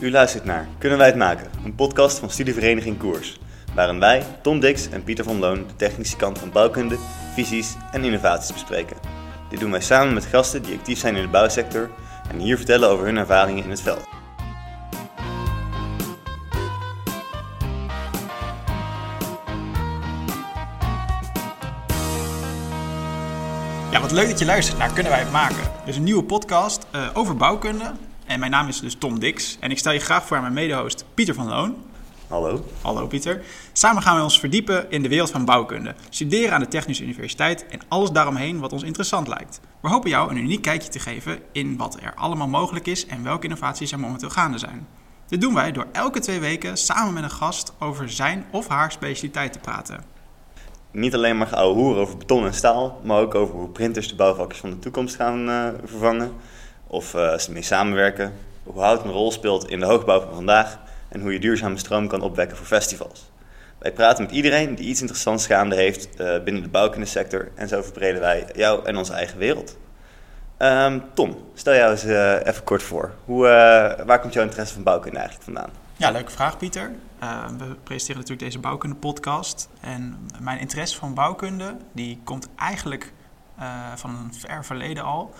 U luistert naar Kunnen wij het maken? Een podcast van Studievereniging Koers. Waarin wij, Tom Dix en Pieter van Loon, de technische kant van bouwkunde, visies en innovaties bespreken. Dit doen wij samen met gasten die actief zijn in de bouwsector en hier vertellen over hun ervaringen in het veld. Ja, wat leuk dat je luistert naar Kunnen wij het maken? Dus een nieuwe podcast eh, over bouwkunde. En mijn naam is dus Tom Dix. En ik stel je graag voor aan mijn mede-host Pieter van Loon. Hallo. Hallo Pieter. Samen gaan we ons verdiepen in de wereld van bouwkunde. Studeren aan de Technische Universiteit en alles daaromheen wat ons interessant lijkt. We hopen jou een uniek kijkje te geven in wat er allemaal mogelijk is en welke innovaties er momenteel gaande zijn. Dit doen wij door elke twee weken samen met een gast over zijn of haar specialiteit te praten. Niet alleen maar ouwe hoeren over beton en staal, maar ook over hoe printers de bouwvakkers van de toekomst gaan eh, vervangen. Of ze mee samenwerken. Hoe hout een rol speelt in de hoogbouw van vandaag. En hoe je duurzame stroom kan opwekken voor festivals. Wij praten met iedereen die iets interessants gaande heeft uh, binnen de bouwkundesector. En zo verbreden wij jou en onze eigen wereld. Um, Tom, stel jou eens uh, even kort voor. Hoe, waar komt jouw interesse van bouwkunde eigenlijk vandaan? Ja, leuke vraag Pieter. Uh, we presenteren natuurlijk deze bouwkunde podcast. En mijn interesse van bouwkunde, die komt eigenlijk van een ver verleden al.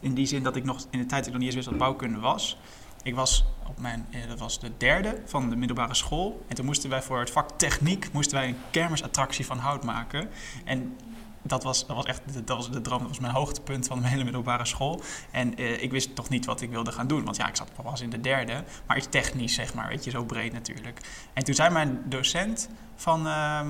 In die zin dat ik nog in de tijd dat ik nog niet eens wist wat bouwkunde was. Ik was op mijn, dat was de derde van de middelbare school. En toen moesten wij voor het vak techniek moesten wij een kermisattractie van hout maken. En dat was, dat was echt dat was de droom, dat was mijn hoogtepunt van mijn hele middelbare school. En uh, ik wist toch niet wat ik wilde gaan doen, want ja, ik zat pas in de derde, maar iets technisch, zeg maar, weet je, zo breed natuurlijk. En toen zei mijn docent van, uh,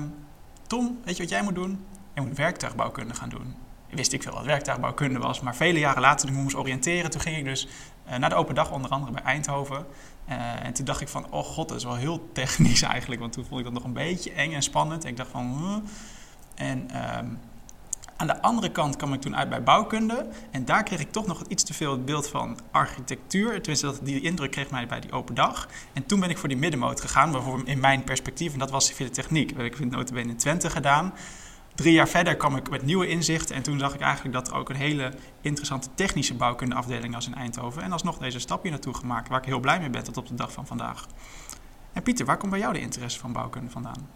Tom, weet je wat jij moet doen? Je moet werktuigbouwkunde gaan doen. Wist ik veel wat werktuigbouwkunde was, maar vele jaren later, toen ik me oriënteren, toen ging ik dus uh, naar de open dag, onder andere bij Eindhoven. Uh, en toen dacht ik van, oh god, dat is wel heel technisch eigenlijk, want toen vond ik dat nog een beetje eng en spannend. En ik dacht van, en... Um, aan de andere kant kwam ik toen uit bij bouwkunde. En daar kreeg ik toch nog iets te veel het beeld van architectuur. Tenminste, dat, die indruk kreeg mij bij die open dag. En toen ben ik voor die middenmoot gegaan, bijvoorbeeld in mijn perspectief. En dat was civiele techniek. Dat heb ik notabene in Twente gedaan. Drie jaar verder kwam ik met nieuwe inzichten. En toen zag ik eigenlijk dat er ook een hele interessante technische bouwkundeafdeling was in Eindhoven. En alsnog deze stapje naartoe gemaakt, waar ik heel blij mee ben tot op de dag van vandaag. En Pieter, waar komt bij jou de interesse van bouwkunde vandaan?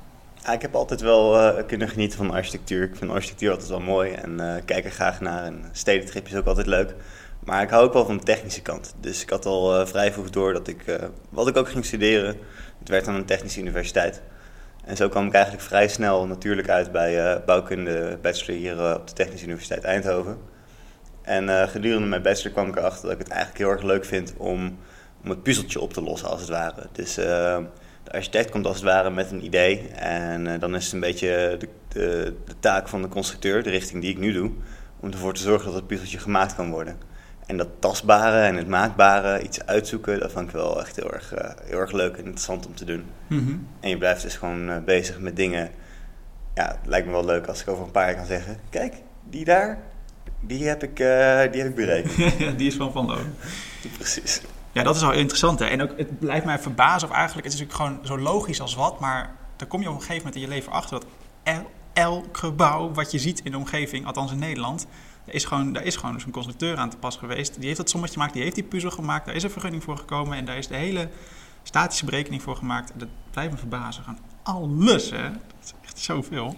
Ja, ik heb altijd wel uh, kunnen genieten van architectuur. Ik vind architectuur altijd wel mooi en uh, kijk er graag naar. En stedentrip is ook altijd leuk. Maar ik hou ook wel van de technische kant. Dus ik had al uh, vrij vroeg door dat ik, wat ik ook ging studeren, het werd aan een technische universiteit. En zo kwam ik eigenlijk vrij snel natuurlijk uit bij bouwkunde bachelor hier op de Technische Universiteit Eindhoven. En gedurende mijn bachelor kwam ik erachter dat ik het eigenlijk heel erg leuk vind om, om het puzzeltje op te lossen als het ware. Dus de architect komt als het ware met een idee en uh, dan is het een beetje de, de, de, taak van de constructeur, de richting die ik nu doe, om ervoor te zorgen dat het puzzeltje gemaakt kan worden. En dat tastbare en het maakbare, iets uitzoeken, dat vond ik wel echt heel erg, uh, heel erg leuk en interessant om te doen. Mhm. En je blijft dus gewoon uh, bezig met dingen. Ja, het lijkt me wel leuk als ik over een paar jaar kan zeggen: kijk, die daar, die heb ik, die heb ik berekend. die is van Van Loon. Precies. Ja, dat is wel interessant. Hè? En ook, het blijft mij verbazen, of eigenlijk, het is natuurlijk gewoon zo logisch als wat, maar dan kom je op een gegeven moment in je leven achter dat el, elk gebouw wat je ziet in de omgeving, althans in Nederland, daar is gewoon, daar is gewoon dus een constructeur aan te pas geweest. Die heeft dat sommetje gemaakt, die heeft die puzzel gemaakt, daar is een vergunning voor gekomen en daar is de hele statische berekening voor gemaakt. Dat blijft me verbazen. Gewoon alles, hè? Dat is echt zoveel.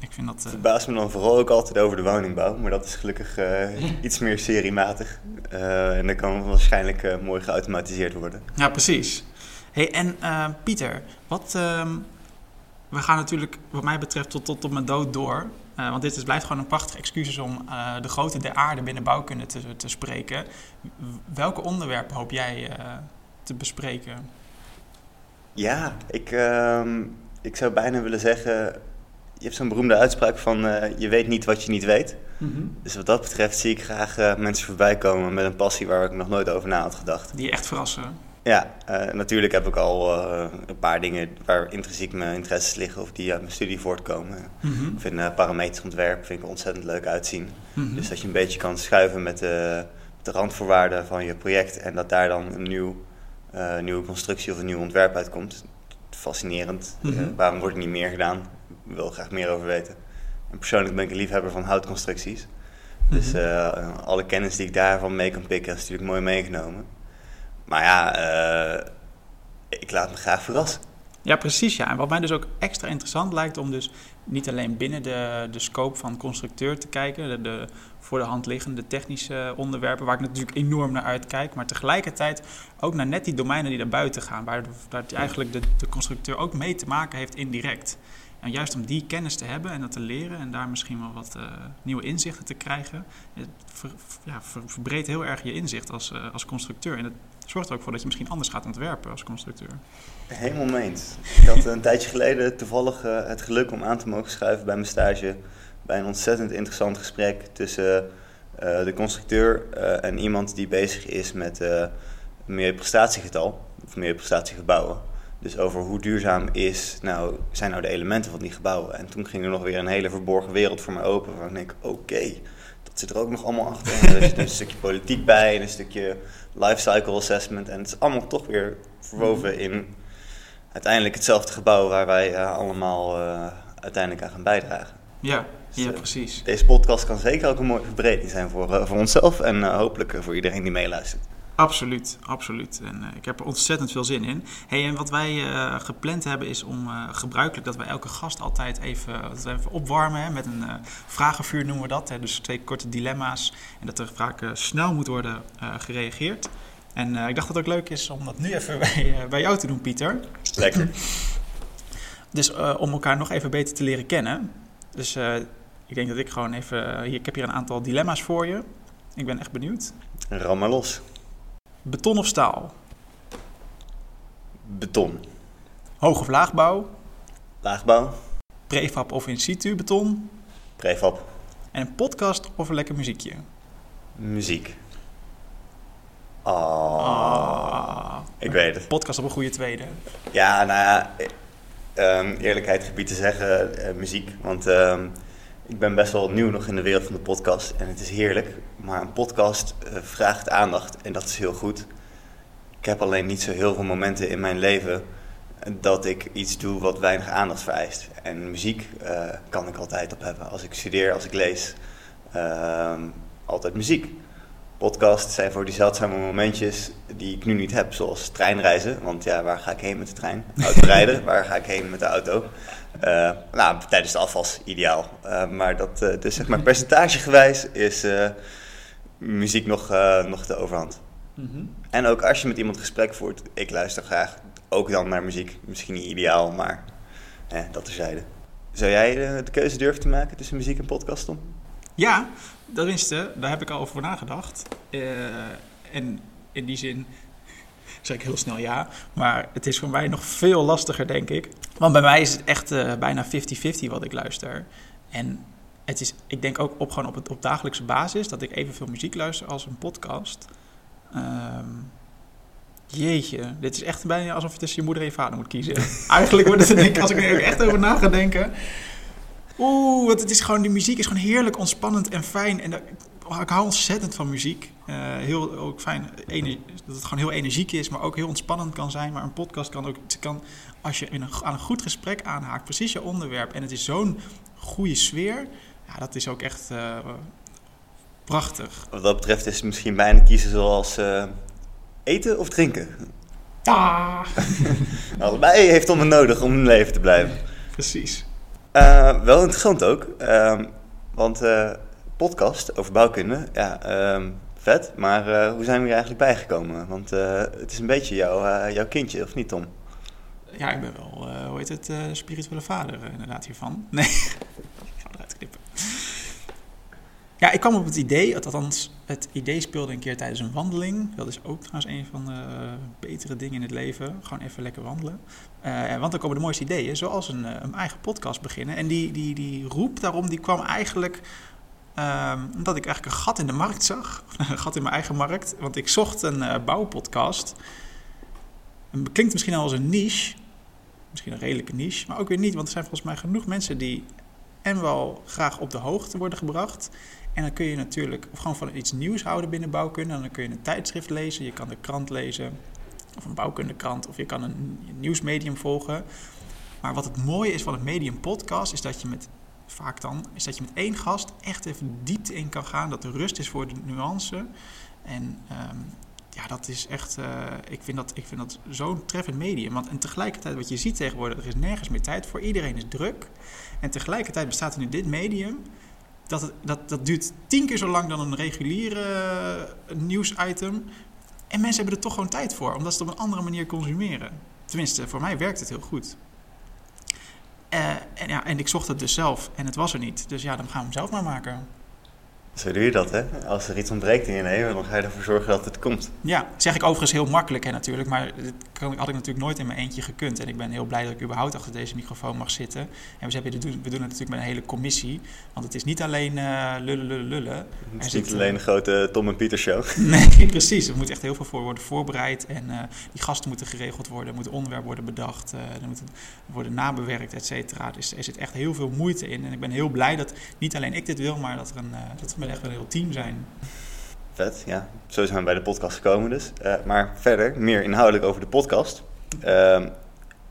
Ik vind dat, uh... Het verbaast me dan vooral ook altijd over de woningbouw, maar dat is gelukkig uh, iets meer seriematig. Uh, en dat kan waarschijnlijk mooi geautomatiseerd worden. Ja, precies. Hey, en Pieter, wat, ehm, we gaan natuurlijk wat mij betreft tot, tot op mijn dood door. Want dit is, blijft gewoon een prachtig excuus om de grootte der aarde binnen bouwkunde te, te spreken. Welke onderwerpen hoop jij te bespreken? Ja, ik, ehm, ik zou bijna willen zeggen je hebt zo'n beroemde uitspraak van uh, je weet niet wat je niet weet. Mm-hmm. Dus wat dat betreft zie ik graag uh, mensen voorbij komen met een passie waar ik nog nooit over na had gedacht. Die echt verrassen. Ja, uh, natuurlijk heb ik al een paar dingen waar intrinsiek mijn interesses liggen of die uit mijn studie voortkomen. Mm-hmm. Ik vind parametrisch ontwerp vind ik ontzettend leuk uitzien. Mm-hmm. Dus dat je een beetje kan schuiven met de, de randvoorwaarden van je project en dat daar dan een nieuw, nieuwe constructie of een nieuw ontwerp uitkomt. Fascinerend. waarom wordt er niet meer gedaan? Ik wil graag meer over weten. En persoonlijk ben ik een liefhebber van houtconstructies. Dus uh, alle kennis die ik daarvan mee kan pikken is natuurlijk mooi meegenomen. Maar ja, uh, ik laat me graag verrassen. Ja, precies. Ja. En wat mij dus ook extra interessant lijkt om dus niet alleen binnen de, de scope van constructeur te kijken, de, de voor de hand liggende technische onderwerpen, waar ik natuurlijk enorm naar uitkijk, maar tegelijkertijd ook naar net die domeinen die daarbuiten gaan, waar, waar eigenlijk de, de constructeur ook mee te maken heeft indirect. En juist om die kennis te hebben en dat te leren en daar misschien wel wat uh, nieuwe inzichten te krijgen, ja, ver, verbreedt heel erg je inzicht als, uh, als constructeur. En het zorgt er ook voor dat je misschien anders gaat ontwerpen als constructeur. Helemaal meent. Ik had een tijdje geleden toevallig uh, het geluk om aan te mogen schuiven bij mijn stage bij een ontzettend interessant gesprek tussen de constructeur en iemand die bezig is met meer prestatiegetal of meer prestatiegebouwen. Dus over hoe duurzaam is, nou, zijn nou de elementen van die gebouwen. En toen ging er nog weer een hele verborgen wereld voor mij open. Waar ik denk, oké, dat zit er ook nog allemaal achter. En er zit een stukje politiek bij en een stukje lifecycle assessment. En het is allemaal toch weer verwoven in uiteindelijk hetzelfde gebouw waar wij uh, allemaal uh, uiteindelijk aan gaan bijdragen. Ja, dus, ja, precies. Deze podcast kan zeker ook een mooie verbreding zijn voor, voor onszelf en hopelijk voor iedereen die meeluistert. Absoluut, absoluut. En uh, ik heb er ontzettend veel zin in. Hey, en wat wij uh, gepland hebben is om uh, gebruikelijk dat wij elke gast altijd even, dat even opwarmen. Hè, met een vragenvuur noemen we dat. Hè, dus twee korte dilemma's. En dat er vaak snel moet worden gereageerd. En ik dacht dat het ook leuk is om dat nu even bij, bij jou te doen, Pieter. Lekker. dus om elkaar nog even beter te leren kennen. Dus ik denk dat ik gewoon even. Hier, ik heb hier een aantal dilemma's voor je. Ik ben echt benieuwd. Ram maar los. Beton of staal? Beton. Hoog of laagbouw? Laagbouw. Prefab of in situ beton? Prefab. En een podcast of een lekker muziekje? Muziek. Oh. Ah. Ik weet het. Podcast op een goede tweede. Ja, nou ja, um, eerlijkheid gebied te zeggen, uh, muziek. Want um, ik ben best wel nieuw nog in de wereld van de podcast en het is heerlijk. Maar een podcast uh, vraagt aandacht en dat is heel goed. Ik heb alleen niet zo heel veel momenten in mijn leven dat ik iets doe wat weinig aandacht vereist. En muziek uh, kan ik altijd op hebben. Als ik studeer, als ik lees, uh, altijd muziek. Podcasts zijn voor die zeldzame momentjes die ik nu niet heb, zoals treinreizen. Want ja, waar ga ik heen met de trein? Autorijden, waar ga ik heen met de auto? Uh, nou, tijdens de afwas ideaal. Uh, maar dat, uh, dus zeg maar percentagegewijs is muziek nog, nog de overhand. Mm -hmm. En ook als je met iemand gesprek voert, ik luister graag ook dan naar muziek. Misschien niet ideaal, maar dat terzijde. Zou jij de keuze durven te maken tussen muziek en podcast, Tom? Ja, tenminste, daar heb ik al over nagedacht. en in die zin zeg ik heel snel ja. Maar het is voor mij nog veel lastiger, denk ik. Want bij mij is het echt uh, bijna 50-50 wat ik luister. En het is, ik denk ook op, gewoon op, het, op dagelijkse basis dat ik evenveel muziek luister als een podcast. Um, jeetje, dit is echt bijna alsof je tussen je moeder en je vader moet kiezen. Eigenlijk wordt het, denk ik, als ik er echt over na ga denken. Oeh, want het is gewoon, die muziek is gewoon heerlijk ontspannend en fijn. En oh, ik hou ontzettend van muziek. Uh, heel ook fijn dat het gewoon heel energiek is, maar ook heel ontspannend kan zijn. Maar een podcast kan ook, kan, als je in een, aan een goed gesprek aanhaakt, precies je onderwerp. En het is zo'n goede sfeer. Ja, dat is ook echt uh, prachtig. Wat dat betreft is het misschien bijna kiezen zoals uh, eten of drinken. Ah. Allebei heeft om het nodig om in leven te blijven. Precies. Wel interessant ook, uh, want podcast over bouwkunde, ja, ehm, vet. Maar hoe zijn we hier eigenlijk bijgekomen? Want het is een beetje jouw, jouw kindje, of niet Tom? Ja, ik ben wel, hoe heet het, spirituele vader inderdaad hiervan. Nee, ik ga eruit knippen. Ja, ik kwam op het idee, althans het idee speelde een keer tijdens een wandeling. Dat is ook trouwens een van de betere dingen in het leven. Gewoon even lekker wandelen. Want dan komen de mooiste ideeën, zoals een, een eigen podcast beginnen. En die, die, die roep daarom, die kwam eigenlijk um, omdat ik eigenlijk een gat in de markt zag. een gat in mijn eigen markt. Want ik zocht een uh, bouwpodcast. Het klinkt misschien al als een niche. Misschien een redelijke niche, maar ook weer niet. Want er zijn volgens mij genoeg mensen die en wel graag op de hoogte worden gebracht. En dan kun je natuurlijk of gewoon van iets nieuws houden binnen bouwkunde. En dan kun je een tijdschrift lezen, je kan de krant lezen, of een bouwkundekrant, of je kan een nieuwsmedium volgen. Maar wat het mooie is van het medium podcast, is dat je met vaak dan, is dat je met één gast echt even diepte in kan gaan. Dat er rust is voor de nuance. En um, ja, dat is echt, uh, ik vind dat, ik vind dat zo'n treffend medium. Want en tegelijkertijd, wat je ziet tegenwoordig, er is nergens meer tijd voor. Iedereen is druk. En tegelijkertijd bestaat er nu dit medium. Dat, dat, dat duurt tien keer zo lang dan een reguliere uh, nieuwsitem. En mensen hebben er toch gewoon tijd voor, omdat ze het op een andere manier consumeren. Tenminste, voor mij werkt het heel goed. Uh, en, ja, en ik zocht het dus zelf en het was er niet. Dus ja, dan gaan we hem zelf maar maken. Zo doe je dat, hè? Als er iets ontbreekt in je leven, dan ga je ervoor zorgen dat het komt. Ja, zeg ik overigens heel makkelijk, hè, natuurlijk. Maar dat had ik natuurlijk nooit in mijn eentje gekund. En ik ben heel blij dat ik überhaupt achter deze microfoon mag zitten. En we, hebben, we doen het natuurlijk met een hele commissie. Want het is niet alleen uh, lullen, lullen, lullen. Het is niet alleen een grote Tom en Pieter show. Nee, precies. Er moet echt heel veel voor worden voorbereid. En uh, die gasten moeten geregeld worden. Er moet onderwerp worden bedacht. Uh, er moet worden nabewerkt, et cetera. Dus er zit echt heel veel moeite in. En ik ben heel blij dat niet alleen ik dit wil, maar dat er een... dat echt wel een heel team zijn. Vet, ja. Zo zijn we bij de podcast gekomen dus. Uh, maar verder, meer inhoudelijk over de podcast. Uh,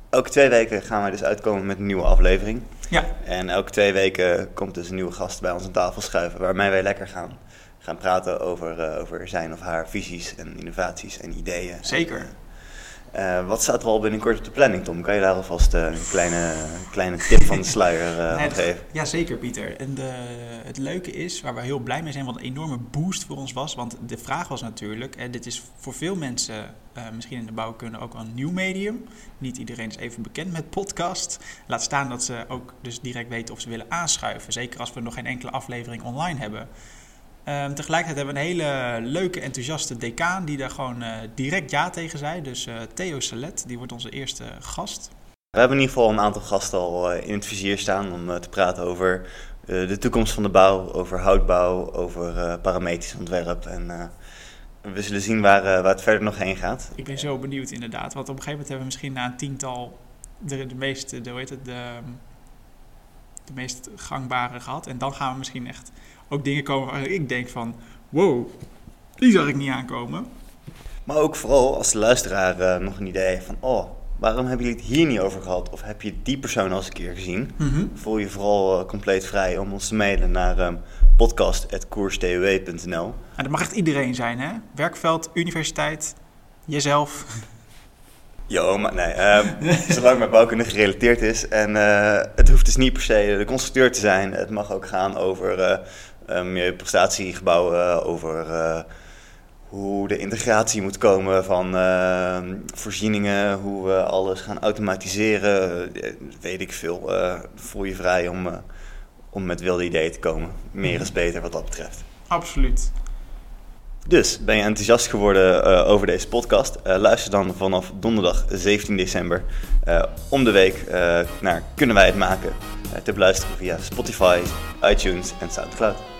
elke twee weken gaan wij dus uitkomen met een nieuwe aflevering. Ja. En elke twee weken komt dus een nieuwe gast bij ons aan tafel schuiven... waarmee wij lekker gaan, gaan praten over, uh, over zijn of haar visies en innovaties en ideeën. Zeker. Uh, wat staat er al binnenkort op de planning, Tom? Kan je daar alvast uh, een kleine, kleine tip van de sluier uh, nee, geven? Ja, zeker, Pieter. En de, het leuke is, waar we heel blij mee zijn, wat een enorme boost voor ons was. Want de vraag was natuurlijk, en dit is voor veel mensen, misschien in de bouwkunde ook wel een nieuw medium. Niet iedereen is even bekend met podcast. Laat staan dat ze ook dus direct weten of ze willen aanschuiven. Zeker als we nog geen enkele aflevering online hebben. Um, tegelijkertijd hebben we een hele leuke, enthousiaste decaan die daar gewoon uh, direct ja tegen zei. Dus uh, Theo Salet, die wordt onze eerste gast. We hebben in ieder geval een aantal gasten al uh, in het vizier staan om te praten over de toekomst van de bouw, over houtbouw, over parametrisch ontwerp. En we zullen zien waar, waar het verder nog heen gaat. Ik ben zo benieuwd inderdaad, want op een gegeven moment hebben we misschien na een tiental de, de meeste, de, hoe heet het, de, de meest gangbare gehad. En dan gaan we misschien echt ook dingen komen waar ik denk van... wow, die zag ik niet aankomen. Maar ook vooral als de luisteraar uh, nog een idee heeft van... oh, waarom hebben jullie het hier niet over gehad? Of heb je die persoon al eens een keer gezien? Mm -hmm. Voel je vooral uh, compleet vrij om ons te mailen naar um, podcast.koerstw.nl. En dat mag echt iedereen zijn, hè? Werkveld, universiteit, jezelf... Jo, maar nee. Uh, zolang mijn bouwkunde gerelateerd is. En uh, het hoeft dus niet per se de constructeur te zijn. Het mag ook gaan over uh, milieuprestatiegebouwen, over hoe de integratie moet komen van voorzieningen, hoe we alles gaan automatiseren. weet ik veel. voel je vrij om, om met wilde ideeën te komen. Meer is beter wat dat betreft. Absoluut. Dus ben je enthousiast geworden uh, over deze podcast? Uh, luister dan vanaf donderdag 17 december uh, om de week naar Kunnen wij het maken? te beluisteren via Spotify, iTunes en Soundcloud.